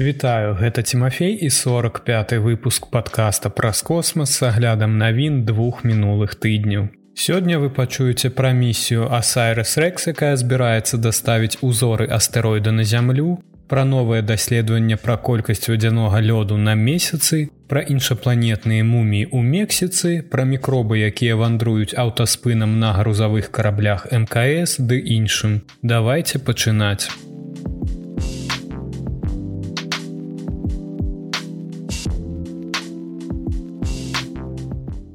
Вітаю, гэта Тимофей і 45 выпуск подкаста праз космас с аглядам навін двух мінулых тыдняў. Сёння вы пачуеце пра місію Асайрес Рекс, якая збіраецца даставіць узоры астэроіда на зямлю, пра новае даследаванне пра колькасць вадзянога лёду на месяцы, пра іншапланетныя муміі ў Мексіцы, пра мікробы, якія вандруюць аўтаспынам на грузавых караблях МКС ды іншым. Давайте пачынаць.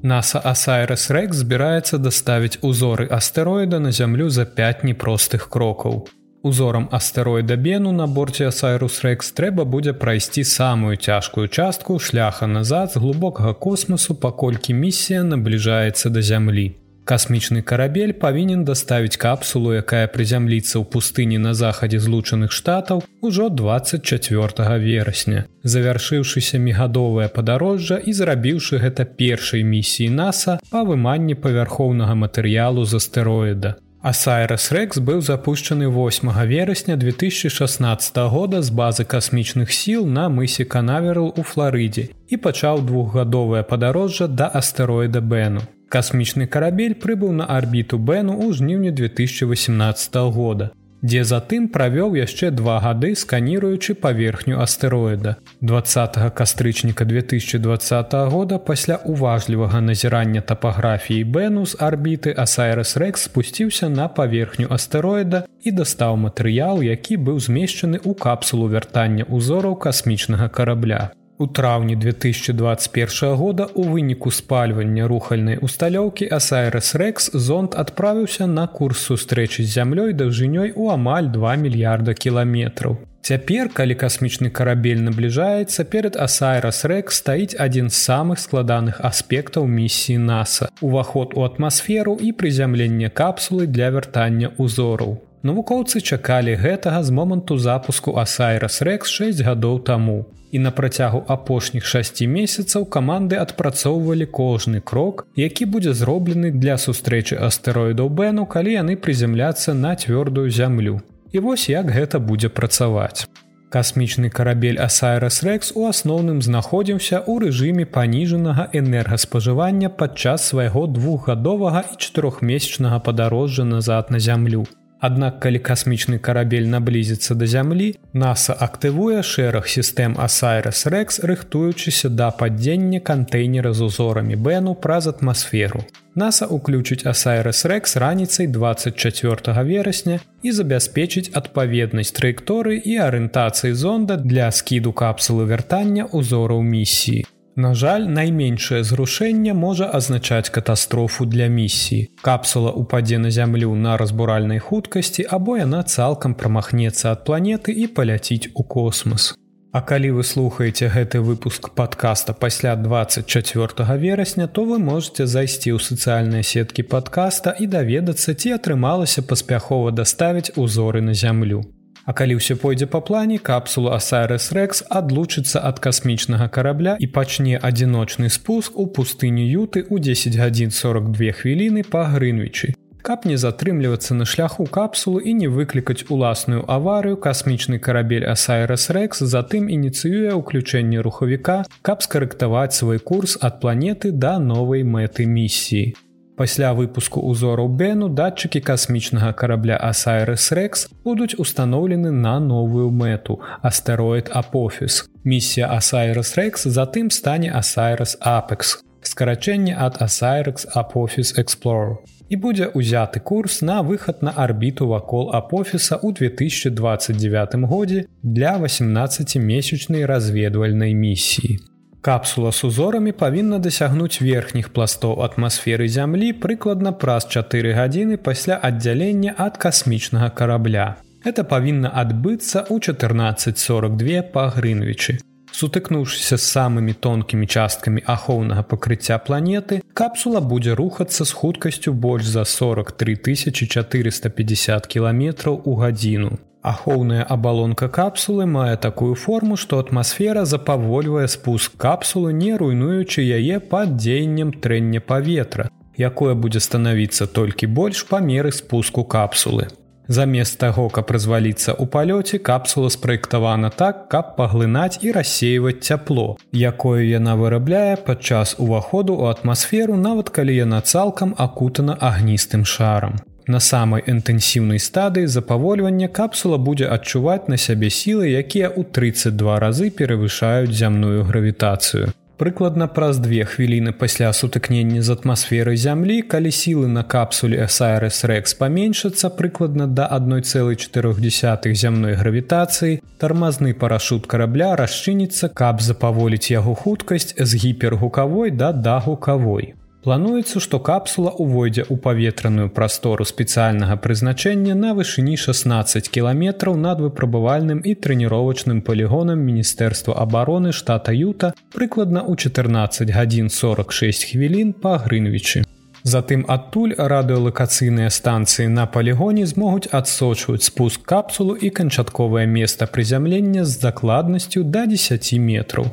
NASA Асайрес Рекс збіраецца даставіць узоры астэроіда на зямлю за 5 непростых крокаў. Узорам астэроіда Бену на борце Асайрус Рекс трэба будзе прайсці самую цяжкую частку шляха назад з глубокага космасу, паколькі місія набліжаецца да зямлі. Касмічны карабель павінен даставіць капсулу, якая прызямліцца ў пустыні на захадзе злучаных штатаў ужо 24 верасня. Завяршыўшыся мегадовае падарожжа і зрабіўшы гэта першай місіі NASAа па выманні павярхоўнага матэрыялу з астэроіда. Асайрас Рекс быў запущены 8 верасня 2016 года з базы касмічных сіл на мысе Канаверл у Флорыдзе і пачаў двухгадовае падарожжа да астэроіда Бену. Касмічны карабель прыбыў на арбіту Бену ў жніўні 2018 года, дзе затым правёў яшчэ два гады сканіруючы паверхню астэроіда. 20 кастрычніка 2020 года пасля уважлівага назірання тапаграфіі Бену з арбіты Асайрес Рекс спусціўся на паверхню астэроіда і дастаў матэрыял, які быў змешчаны ў капсулу вяртання ўзораў касмічнага карабля. У траўні 2021 года у выніку спальвання рухальнай усталёўкі Асайрес Рекс зонд адправіўся на курс сустрэчы з зямлёй даўжынёй у амаль 2 мільярда кіламетраў. Цяпер, калі касмічны карабель набліжаецца перад Асайрас Рекс стаіць адзін з самых складаных аспектаў місіі NASAа, уваход у атмасферу і прызямленне капсулы для вяртання узораў. Навукоўцы чакалі гэтага з моманту запуску Асайрас Рекс 6 гадоў таму і на працягу апошніх 6 месяцаў каманды адпрацоўвалі кожны крок, які будзе зроблены для сустрэчы астэроідаў Бену, калі яны прызямляцца на цвёрдую зямлю. І вось як гэта будзе працаваць. Касмічны карабель Асайрас Рекс у асноўным знаходзіўся ў рэжыме паніжанага энергаспажывання падчас свайго двухгадовага і чатырохмесячнага падарожжа назад на зямлю. Аднак калі касмічны карабель наблізіцца да зямлі, NASAа актывуе шэраг сістэм Асайрес Рекс, рыхтуючыся да падзення кантэйнера з узорамі Бену праз атмасферу. NASAа уключыць Асайрес Рекс раніцай 24 верасня і забяспечыць адпаведнасць траекторыі і арыентацыі зонда для скіду капсулы вяртання ўзораў місіі. На жаль, найменшае зрушэнне можа азначаць катастрофу для місіі. Капсула упадзе на зямлю на разбуральнай хуткасці або яна цалкам прамахнецца ад планеты і паляціць у космос. А калі вы слухаеце гэты выпуск падкаста пасля 24 верасня, то вы можете зайсці ў сацыяльныя сеткі падкаста і даведацца, ці атрымалася паспяхова даставіць узоры на зямлю. А калі ўсё пойдзе па плане, капсула Асайрес Рекс адлучыцца ад касмічнага карабля і пачне адзіночны спуск у пустыню юты ў 10 гадзін 42 хвіліны па Грынвічы. Каб не затрымлівацца на шляху капсулу і не выклікаць уласную аварыю, касмічны карабель Асайрес Рекс затым ініцыюе ўключэнне рухавіка, каб скарэктаваць свой курс ад планеты да новай мэты місіі. Пасля выпуску ўзораў Бену датчыкі касмічнага карабля Асайрес Рекс будуць установлены на новую мэту астэроід Апофіс. Місія Асайрес Рекс затым стане Асайрес Апекс. Скарачэнне ад Асайрекс Апофіс Explorer і будзе ўзяты курс на выхад на арбіту вакол Апофіса ў 2029 годзе для 18месячнай разведвальнай місіі. Капсула з узорамі павінна дасягнуць верхніх пластоў атмасферы зямлі прыкладна праз 4 гадзіны пасля аддзялення ад касмічнага карабля. Это павінна адбыцца ў 1442 па Грынвічы. Сутыкнуўшыся з самымі тонкімі часткамі ахоўнага пакрыцця планеты, капсула будзе рухацца з хуткасцю больш за 43 450 кіламетраў у гадзіну. Ахоўная абалонка капсулы мае такую форму, што атмасфера запавольвае спуск капсулы, не руйнуючы яе пад дзеяннем трэння паветра, якое будзе станавіцца толькі больш па меры спуску капсулы. Замест таго, каб разваліцца ў палёце, капсула спраектавана так, каб паглынаць і рассеиваць цяпло, якое яна вырабляе падчас уваходу ў атмасферу, нават калі яна цалкам акутана агністым шарам. На самай інтэнсіўнай стадыі запавольвання капсула будзе адчуваць на сябе сілы, якія ў 32 разы перавышаюць зямную гравітацыю. Прыкладна праз две хвіліны пасля сутыкнення з атмасферай зямлі, калі сілы на капсуле Сайрес Рекс паменшацца прыкладна да 1,4 зямной гравітацыі, тармазны парашут карабля расчыніцца, каб запаволіць яго хуткасць з гіпергукавой да дагукавой. Плануецца, што капсула ўвойдзе ў паветраную прастору спецыяльнага прызначэння на вышыні 16 кіламетраў над выпрабавальным і трэніровачным палігонам міністэрства абароны штата Юта прыкладна ў 14 гадзін 46 хвілін па грынвічы. Затым адтуль радыёлакацыйныя станцыі на палігоне змогуць адсочваць спуск капсулу і канчатковае месца прызямлення з закладнасцю да 10 метраў.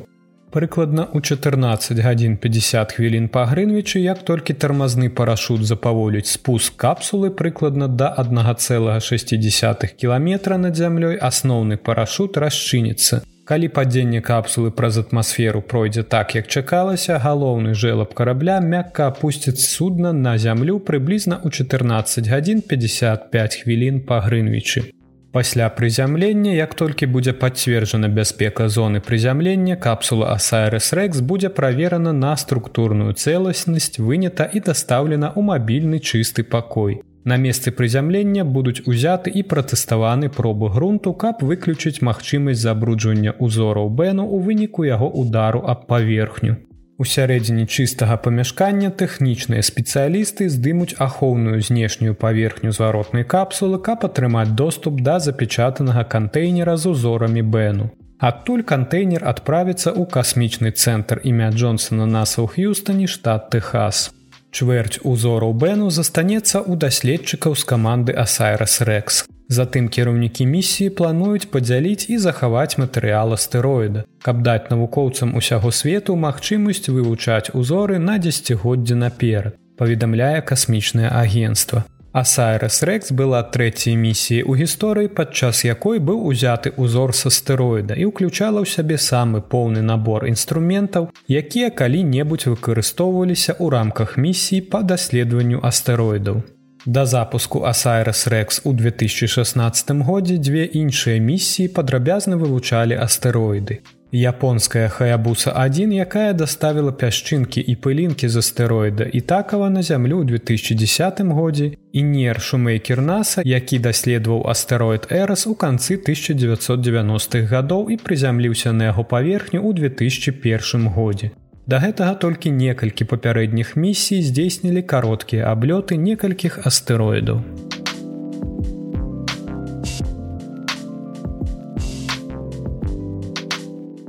Прыкладна ў 14 гадзін 50 хвілін па грынвічы, як толькі тармазны парашут запаволіць спуск капсулы прыкладна да 1,6 кіламетра над зямлёй асноўны парашут расчыніцца. Калі падзенне капсулы праз атмасферу пройдзе так, як чакалася, галоўны жэлаб карабля мякка апусціць судна на зямлю прыблізна ў 14 гадзін 55 хвілін па грынвічы. Пасля прызямлення, як толькі будзе пацверджана бяспека зоны прызямлення, капсула Асайрес Рекс будзе праверана на структурную цэласнасць, вынята і дастаўлена ў мабільны чысты пакой. На месцы прызямлення будуць узяты і пратэставаны пробы грунту, каб выключыць магчымасць забруджвання ўзораў Бэну ў выніку яго удару аб паверхню. У сярэдзіне чыстага памяшкання тэхнічныя спецыялісты здымуць ахоўную знешнюю паверхню зваротнай капсулы, каб атрымаць доступ да запечатанага кантэйнера з узорамі Бэну. Адтуль кантэйнер адправіцца ў касмічны цэнтр імя Джонсона Наса ў Х'юстоне, штат Тэхас. Чвэрць узораў Бэну застанецца ў даследчыкаў з каманды Асайрас Рекс. Затым кіраўнікі місіі плануюць падзяліць і захаваць матэрыял астэроіда, каб даць навукоўцам усяго свету магчымасць вывучаць узоры на дзесяцігоддзе наперад, паведамляе касмічнае агенцтва. Асайрас Рекс была трэцяй місіяй у гісторыі, падчас якой быў узяты ўзор з астэроіда і ўключала ў сябе самы поўны набор інструментаў, якія калі-небудзь выкарыстоўваліся ў рамках місіі па даследаванню астэроідаў. Да запуску Асайрас Рекс у 2016 годзе дзве іншыя місіі падрабязна вывучалі астэроіды. Японская хаябуса 1, якая даставіла пясчынкі і пылінкі з астэроіда і такава на зямлю ў 2010 годзе і нер шумейкер наса, які даследаваў астэроід Эрас у канцы 1990-х гадоў і прызямліўся на яго паверхню ў 2001 годзе. Да гэтага толькі некалькі папярэдніх місій здзейснілі кароткія аблёты некалькіх астэроідаў.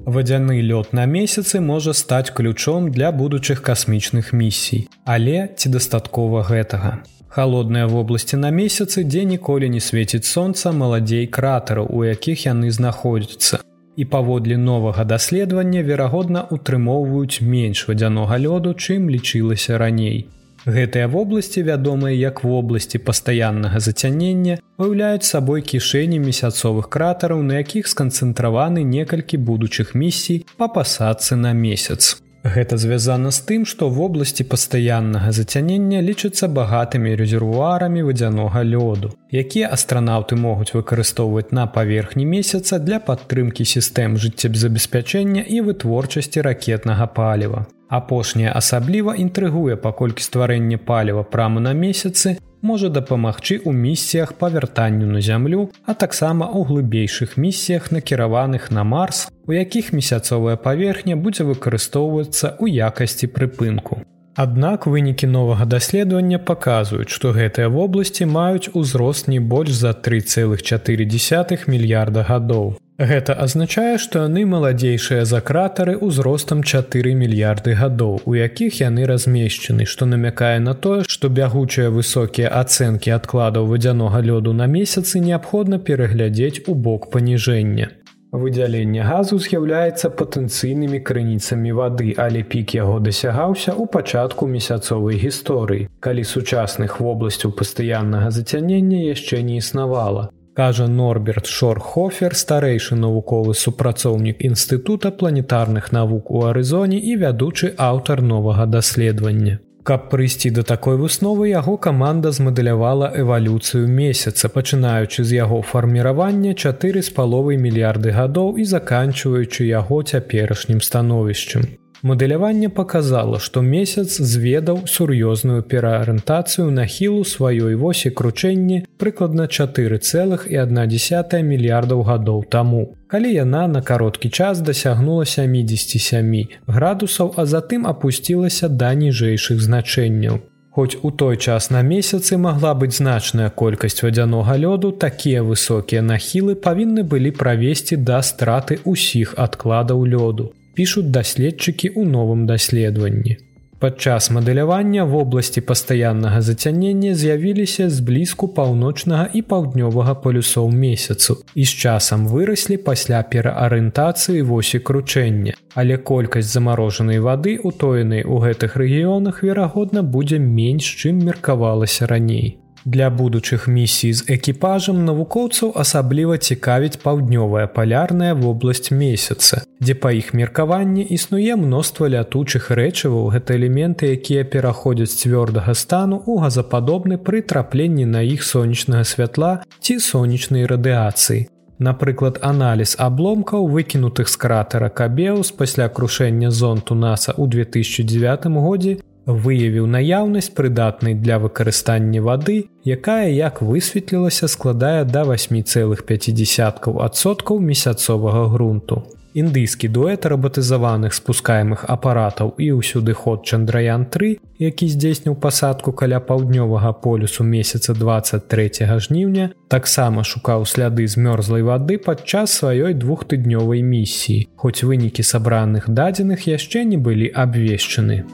Вадзяны лёд на месяцы можа стаць ключом для будучых касмічных місій, але ці дастаткова гэтага. Халодныя вобласці на месяцы, дзе ніколі не свеціць сонца маладзей кратараў, у якіх яны знаходзяцца і паводле новага даследавання верагодна утрымоўваюць менш вадзянога лёду, чым лічылася раней. Гэтыя вобласці, вядомыя як вобласці пастаяннага зацянення, выяўляюць сабой кішэні месяцовых кратараў, на якіх сканцэнтраваны некалькі будучых місій па пасадцы на месяц. Гэта звязана з тым, што вобласці пастаяннага зацянення лічацца багатымі резервуарамі вадзянога лёду, якія астранаўты могуць выкарыстоўваць на паверхні месяца для падтрымкі сістэм жыццебезабеспячэння і вытворчасці ракетнага паліва. Апошняе асабліва інтрыгуе, паколькі стварэнне паліва прама на месяцы можа дапамагчы ў місіях па вяртанню на зямлю, а таксама ў глыбейшых місіях накіраваных на марс, у якіх месяцовая паверхня будзе выкарыстоўвацца ў якасці прыпынку. Аднак вынікі новага даследавання паказваюць, што гэтыя вобласці маюць узрост не больш за 3,4 мільярда гадоў. Гэта азначае, што яны маладзейшыя за кратары ўзростам 4 мільярды гадоў, у якіх яны размешчаны, што намякае на тое, што бягучыя высокія ацэнкі адкладаў вадзянога лёду на месяцы неабходна пераглядзець у бок паніжэння. Выдзяленне газу з'яўляецца патэнцыйнымі крыніцамі вады, але пік яго дасягаўся ў пачатку месяцовай гісторыі, калі сучасных вобласцяў пастаяннага зацянення яшчэ не існавала. Кажа Норберт Шорхофер, старэйшы навуковы супрацоўнік інстытута планетарных навук у Арызоне і вядучы аўтар новага даследавання. Каб прыйсці да такой высновы яго каманда змадэлявала эвалюцыю месяца, пачынаючы з яго фарміравання чатыры з паловай мільярды гадоў і заканчваючы яго цяперашнім становішчым. Мадэляванне показала, што месяц зведаў сур'ёзную пераарыентацыю нахілу сваёй восі кручэнні прыкладна 4,1 мільярдаў гадоў таму. Калі яна на кароткі час дасягнула 77 градусаў, а затым апусцілася да ніжэйшых значэнняў. Хоць у той час на месяцы магла быць значная колькасць вадзянога лёду, такія высокія нахілы павінны былі правесці да страты ўсіх адкладаў лёду пішуць даследчыкі ў новым даследаванні. Падчас мадэлявання в области пастаяннага зацянення з'явіліся зблізку паўночнага і паўднёвага полюсоў месяцу і з часам выраслі пасля пераарыентацыі восі кручэння. Але колькасць замарожанай вады, утоенай у гэтых рэгіёнах, верагодна, будзе менш, чым меркавалася раней. Для будучых місій з экіпажам навукоўцаў асабліва цікавіць паўднёвая палярная вобласць месяца, дзе па іх меркаванні існуе мноства лятучых рэчываў гэта элементы, якія пераходзяць цвёрдага стану ў газападобны пры трапленні на іх сонечнага святла ці сонечнай радыяцыі. Напрыклад, аналіз абломкаў выкінутых з кратера Кабеус пасля крушэння зонту NASAа ў 2009 годзе выявіў наяўнасць прыдатнай для выкарыстання вады, якая як высветлілася складае да 8,5 адсоткаў месяцовага грунту. Індыйскі дуэт рабатызаваных спускаемых апаратаў і ўсюды ход Чандраян 3, які здзейсніў пасадку каля паўднёвага полюсу месяца 23 жніўня, таксама шукаў сляды змёрзлай вады падчас сваёй двухтыднёвай місіі, хоць вынікі сабраных дадзеных яшчэ не былі абвешчаны.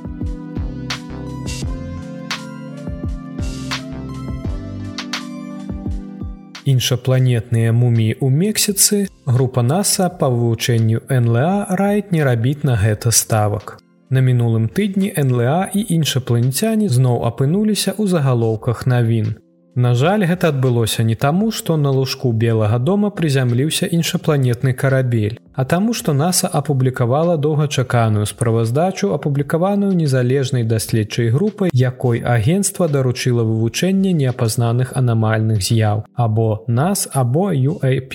Іншапланетныя муміі ў Мексіцы, група NASAа па вывучэнню НЛА рает не рабіць на гэта ставак. На мінулым тыдні НЛА і іншапланецяне зноў апынуліся ў загалоўках навін. На жаль, гэта адбылося не таму, што на лужку белага дома прызямліўся іншапланетны карабель, а таму, што NASAа апублікавала доўгачаканую справаздачу, апублікаваную незалежнай даследчай групай, якой агенцтва даручыла вывучэнне неапазнаных анамальных з'яў або нас або UAP.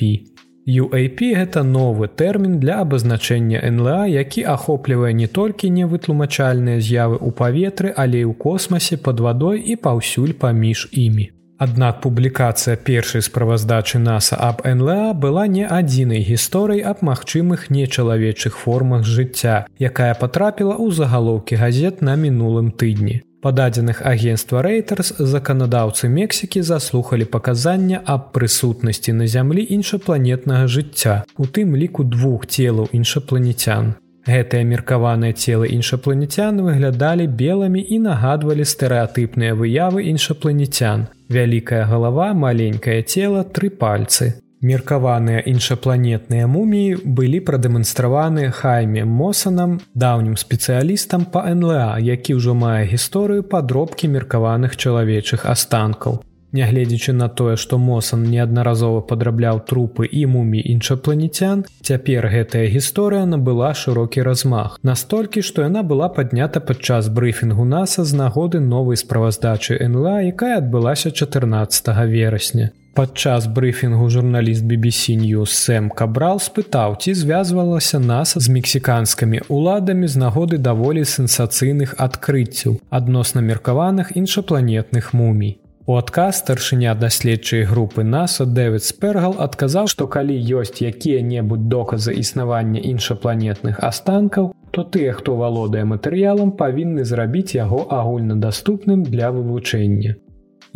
UAP гэта новы тэрмін для абазначэння НЛА, які ахоплівае не толькі невытлумачальныя з'явы ў паветры, але і ў космасе пад вадой і паўсюль паміж імі. Аднак публікацыя першай справаздачы NASAа аб НЛА была не адзінай гісторыяй аб магчымых нечалавечых формах жыцця, якая патрапіла ў загалоўкі газет на мінулым тыдні. Па дадзеных агенства Рэйтерс заканадаўцы Мексікі заслухалі паказання аб прысутнасці на зямлі іншапланетнага жыцця, у тым ліку двух целаў іншапланецян. Гэтыя меркаваныя целы іншапланецян выглядалі белымі і нагадвалі стэеатыпныя выявы іншапланецян. Вялікая галава, маленькае цело, тры пальцы. Меркаваныя іншапланетныя муміі былі прадэманстраваны хайме Мосанам, даўнім спецыялістам па НЛА, які ўжо мае гісторыю падробкі меркаваных чалавечых астанкаў. Нягледзячы на тое, што Мосан неаднаразова падрабляў трупы і мумі іншапланецян, цяпер гэтая гісторыя набыла шырокі размах. Настолькі, што яна была паднята падчас брыфінгу NASAа з нагоды новай справаздачы НЛА, якая адбылася 14 верасня. Падчас брыфінгу журналіст BBC News Сэм Кабрал спытаў, ці звязвалася нас з мексіканскімі уладамі з нагоды даволі сенсацыйных адкрыццяў адносна меркаваных іншапланетных мумій. У адказ старшыня даследчай групы NASAа Дэвід Спергал адказаў, што калі ёсць якія-небудзь доказы існавання іншапланетных астанкаў, то тыя, хто валодае матэрыялам, павінны зрабіць яго агульнадаступным для вывучэння.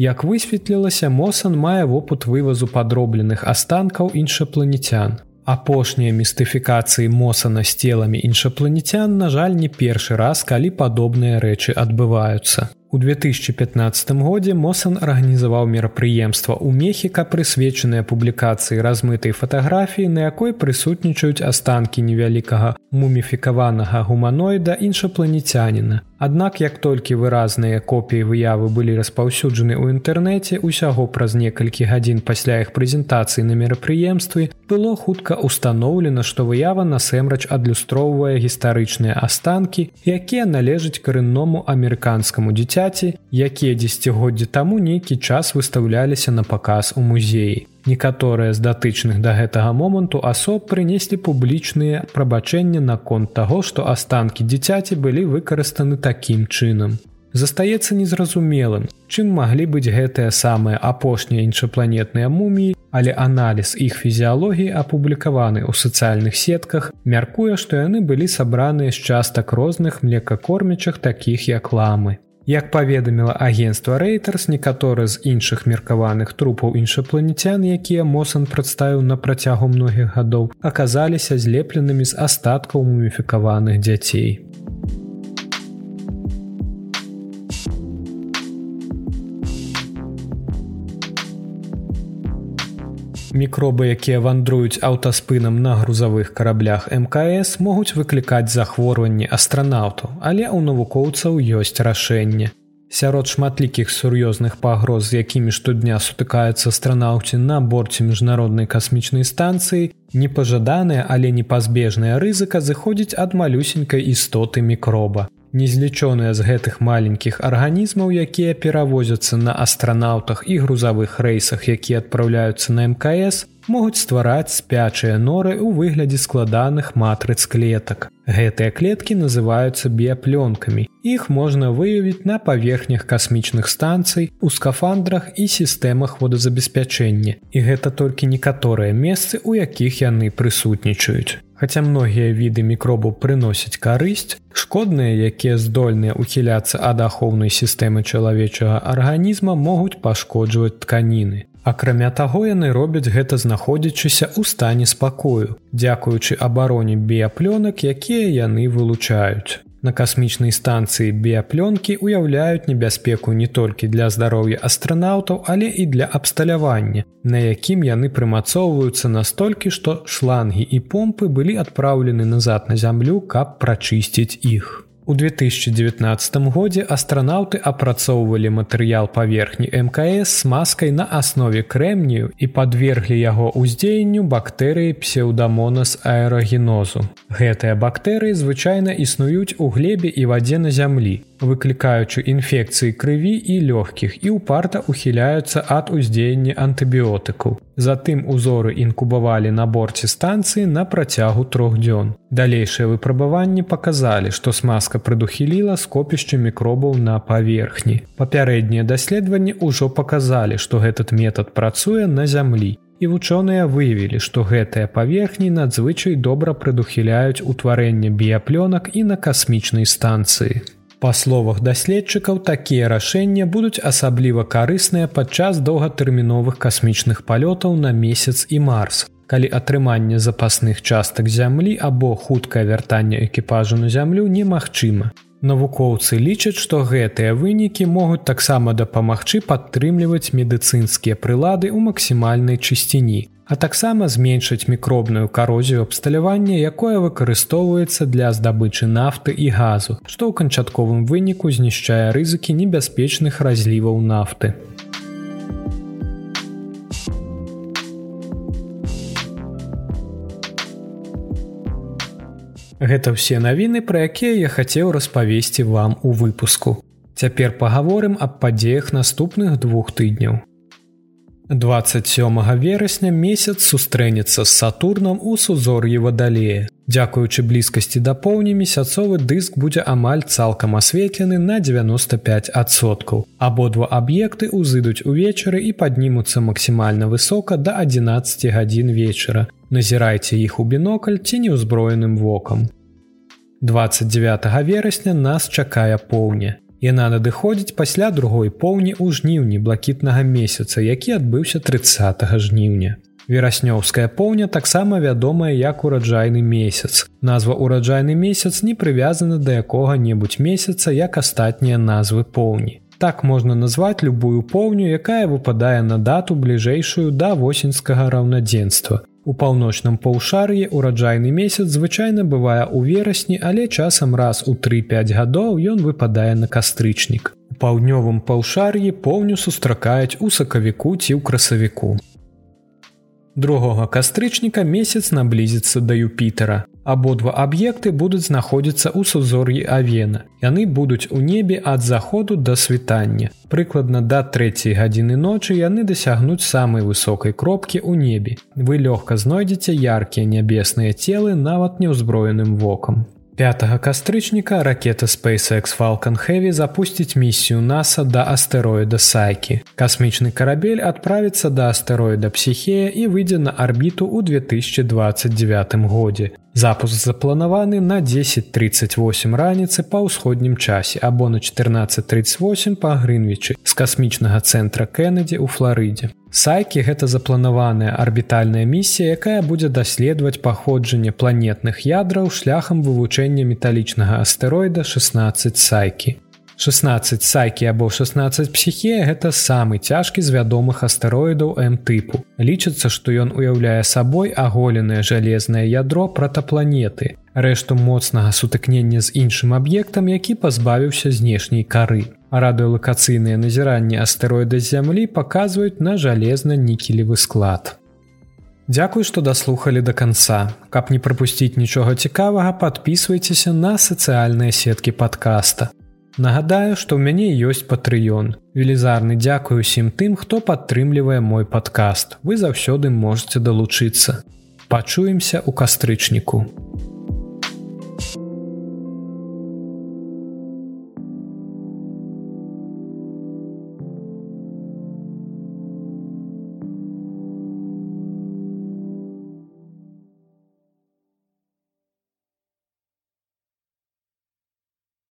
Як высветлілася, Мосан мае вопыт вывазу падробленых астанкаў іншапланецян. Апошнія містыфікацыі Мосана з теламі іншапланецян, на жаль, не першы раз, калі падобныя рэчы адбываюцца. У 2015 годзе Мосан арганізаваў мерапрыемства ў Мехіка прысвечаныя публікацыі размытай фатаграфіі, на якой прысутнічаюць астанкі невялікага муміфікаванага гуманоіда іншапланецяніна. Аднак як толькі выразныя копіі выявы былі распаўсюджаны ў інтэрнэце усяго праз некалькі гадзін пасля іх прэзентацыі на мерапрыемстве было хутка ўстаноўлена, што выява насэмрач адлюстроўвае гістарычныя астанкі, якія належаць карэнному амерыканскаму дзіцяці, якія дзесяцігоддзі таму нейкі час выстаўляліся на паказ у музеі. Некаторыя з датычных да гэтага моманту асоб прынеслі публічныя прабачэння наконт таго, што астанкі дзіцяці былі выкарыстаны такім чынам. Застаецца незразумелым, чым маглі быць гэтыя самыя апошнія іншапланетныя муміі, але аналіз іх фізіялогіі апублікаваны ў сацыяльных сетках, мяркуе, што яны былі сабраныя з частак розных млекакормячых такіх як ламы. Як паведаміла агенцтва рэйтарс некаторы з іншых меркаваных трупаў іншапланецян, якія Мосан прадставіў на працягу многіх гадоў, аказаліся злепленымі з астаткаў муміфікаваных дзяцей. Мікробы, якія вандруюць аўтаспынам на грузавых караблях мкс могуць выклікаць захворванні астранаўтаў, але ў навукоўцаў ёсць рашэнне. Сярод шматлікіх сур'ёзных пагроз, з якімі штодня сутыкаюцца астранаўці на борце міжнароднай касмічнай станцыі, непажаданая, але непазбежная рызыка зыходзіць ад малюсенькай істоты мікроба. Незлічоныя з гэтых маленькіх арганізмаў, якія перавозяцца на астранаўтах і грузавых рэйсах, якія адпраўляюцца на мкс, могуць ствараць спячыя норы ў выглядзе складаных матрыц клетак. Гэтыя клеткі называюцца біяплёнкамі. Іх можна выявіць на паверхнях касмічных станцый, у скафандрах і сістэмах водазабеспячэння. І гэта толькі некаторыя месцы, у якіх яны прысутнічаюць. Хаця многія віды мікробаў прыносяць карысць, шкодныя, якія здольныя ухіляцца ад ахоўнай сістэмы чалавечага арганізма могуць пашкоджваць тканіны. Акрамя таго яны робяць гэта знаходзячыся ў стане спакою, дзякуючы абароне біяплёнак, якія яны вылучаюць. На касмічнай станцыі біяплёнкі ўяўляюць небяспеку не толькі для здароўя астранаўтаў, але і для абсталявання, на якім яны прымацоўваюцца настолькі, што шлангі і помпы былі адпраўлены назад на зямлю, каб прачысціць іх. У 2019 годзе астранаўты апрацоўвалі матэрыял паверхні мкс с маскай на аснове крэмнію і падверглі яго ўздзеянню бактэрыі псеўдамонас аэрагенозу. Гэтыя бактэрыі звычайна існуюць у глебе і вадзе на зямлі выклікаючы інфекцыі крыві і лёгкіх і ўпарта ухіляюцца ад уздзеяння антыбіотыкаў. Затым узоры інкубавалі на борце станцыі на працягу трох дзён. Далейшыя выпрабаванні паказалі, што смазка прадухіліла скопішча мікробаў на паверхні. Папярэднія даследаванні ўжо паказалі, што гэтат метад працуе на зямлі. І вучоныя выявілі, што гэтыя паверхні надзвычай добра прадухіляюць утварэнне біяплёнак і на касмічнай станцыі. Па словах даследчыкаў такія рашэнні будуць асабліва карысныя падчас доўгатэрміновых касмічных палётаў на месяц і марс. Калі атрыманне запасных частак зямлі або хуткае вяртанне экіпажу на зямлю немагчыма. Навукоўцы лічаць, што гэтыя вынікі могуць таксама дапамагчы падтрымліваць медыцынскія прылады ў максімальнай чысціні, а таксама зменшыць мікробную карозію абсталявання, якое выкарыстоўваецца для здабычы нафты і газу, што ў канчатковым выніку знішчае рызыкі небяспечных разліваў нафты. Гэта ўсе навіны, пра якія я хацеў распавесці вам у выпуску. Цяпер пагаворым аб падзеях наступных двух тыдняў. 27 верасня месяц сустрэнецца з Сатурнам у сузор'і вадалея. Дзякуючы блізкасці да поўні месяцовы дыск будзе амаль цалкам асветлены на 95соткаў. Абодва аб'екты ўзыдуць увечары і паднімуцца максімальна высока да 11 гадзін вечара. Назірайце іх у бінокль ці неўзброеным вокам. 29 верасня нас чакае поўня. Яна надыходзіць пасля другой поўні ў жніўні блакітнага месяца, які адбыўся 30 жніўня. Вераснёўская поўня таксама вядомая як ураджайны месяц. Назва ўраджайны месяц не прывязана да якога-небудзь месяца як астатнія назвы поўні. Так можна назваць любую поўню, якая выпадае на дату бліжэйшую да восеньскага раўнадзенства. У паўночным паўшар'і ураджайны месяц звычайна бывае ў верасні, але часам раз у 3-5 гадоў ён выпадае на кастрычнік. У паўднёвым паўшар'і поўню сустракаюць у сакавіку ці ў красавіку. Другога кастрычніка месяц наблізіцца да Юпітера. Абодва аб'екты будуць знаходзіцца ў сузор'і Авена. Яны будуць у небе ад заходу да світання. Прыкладна да трэцяй гадзіны ночы яны дасягнуць самай высокай кропкі ў небе. Вы лёгка знойдзеце яркія нябесныя целы нават неўзброеным вокам. 5 кастрычніка ракета SpaceX Falcon Heavy запусціць місію NASA да астэроіда Сайкі. Касмічны карабель адправіцца да астэроіда псіхея і выйдзе на арбіту ў 2029 годзе. Запуск запланаваны на 10:38 раніцы па ўсходнім часе або на 14:38 па Грынвічы з касмічнага цэнтра Кеннеді ў Флорыдзе. Сайкі гэта запланаваная арбітальная місія, якая будзе даследаваць паходжанне планетных ядраў шляхам вывучэння металічнага астэроіда 16 сайкі. 16 сайкі або 16 псіхея гэта самы цяжкі з вядомых астэроідаў М-тыпу. Лічыцца, што ён уяўляе сабой аголенае жалезнае ядро пратапланеты, рэшту моцнага сутыкнення з іншым аб'ектам, які пазбавіўся знешняй кары радыолакацыйныя назіранні астэроіда зямлі паказваюць на жалезна-нікелевы склад. Дзякуй, што даслухалі да канца. Каб не прапусціць нічога цікавага, подписывайцеся на сацыяльныя сеткі падкаста. Нагадаю, што ў мяне ёсць патрыён. Велізарны дзякую усім тым, хто падтрымлівае мой падкаст. Вы заўсёды можете далучыцца. Пачуемся ў кастрычніку.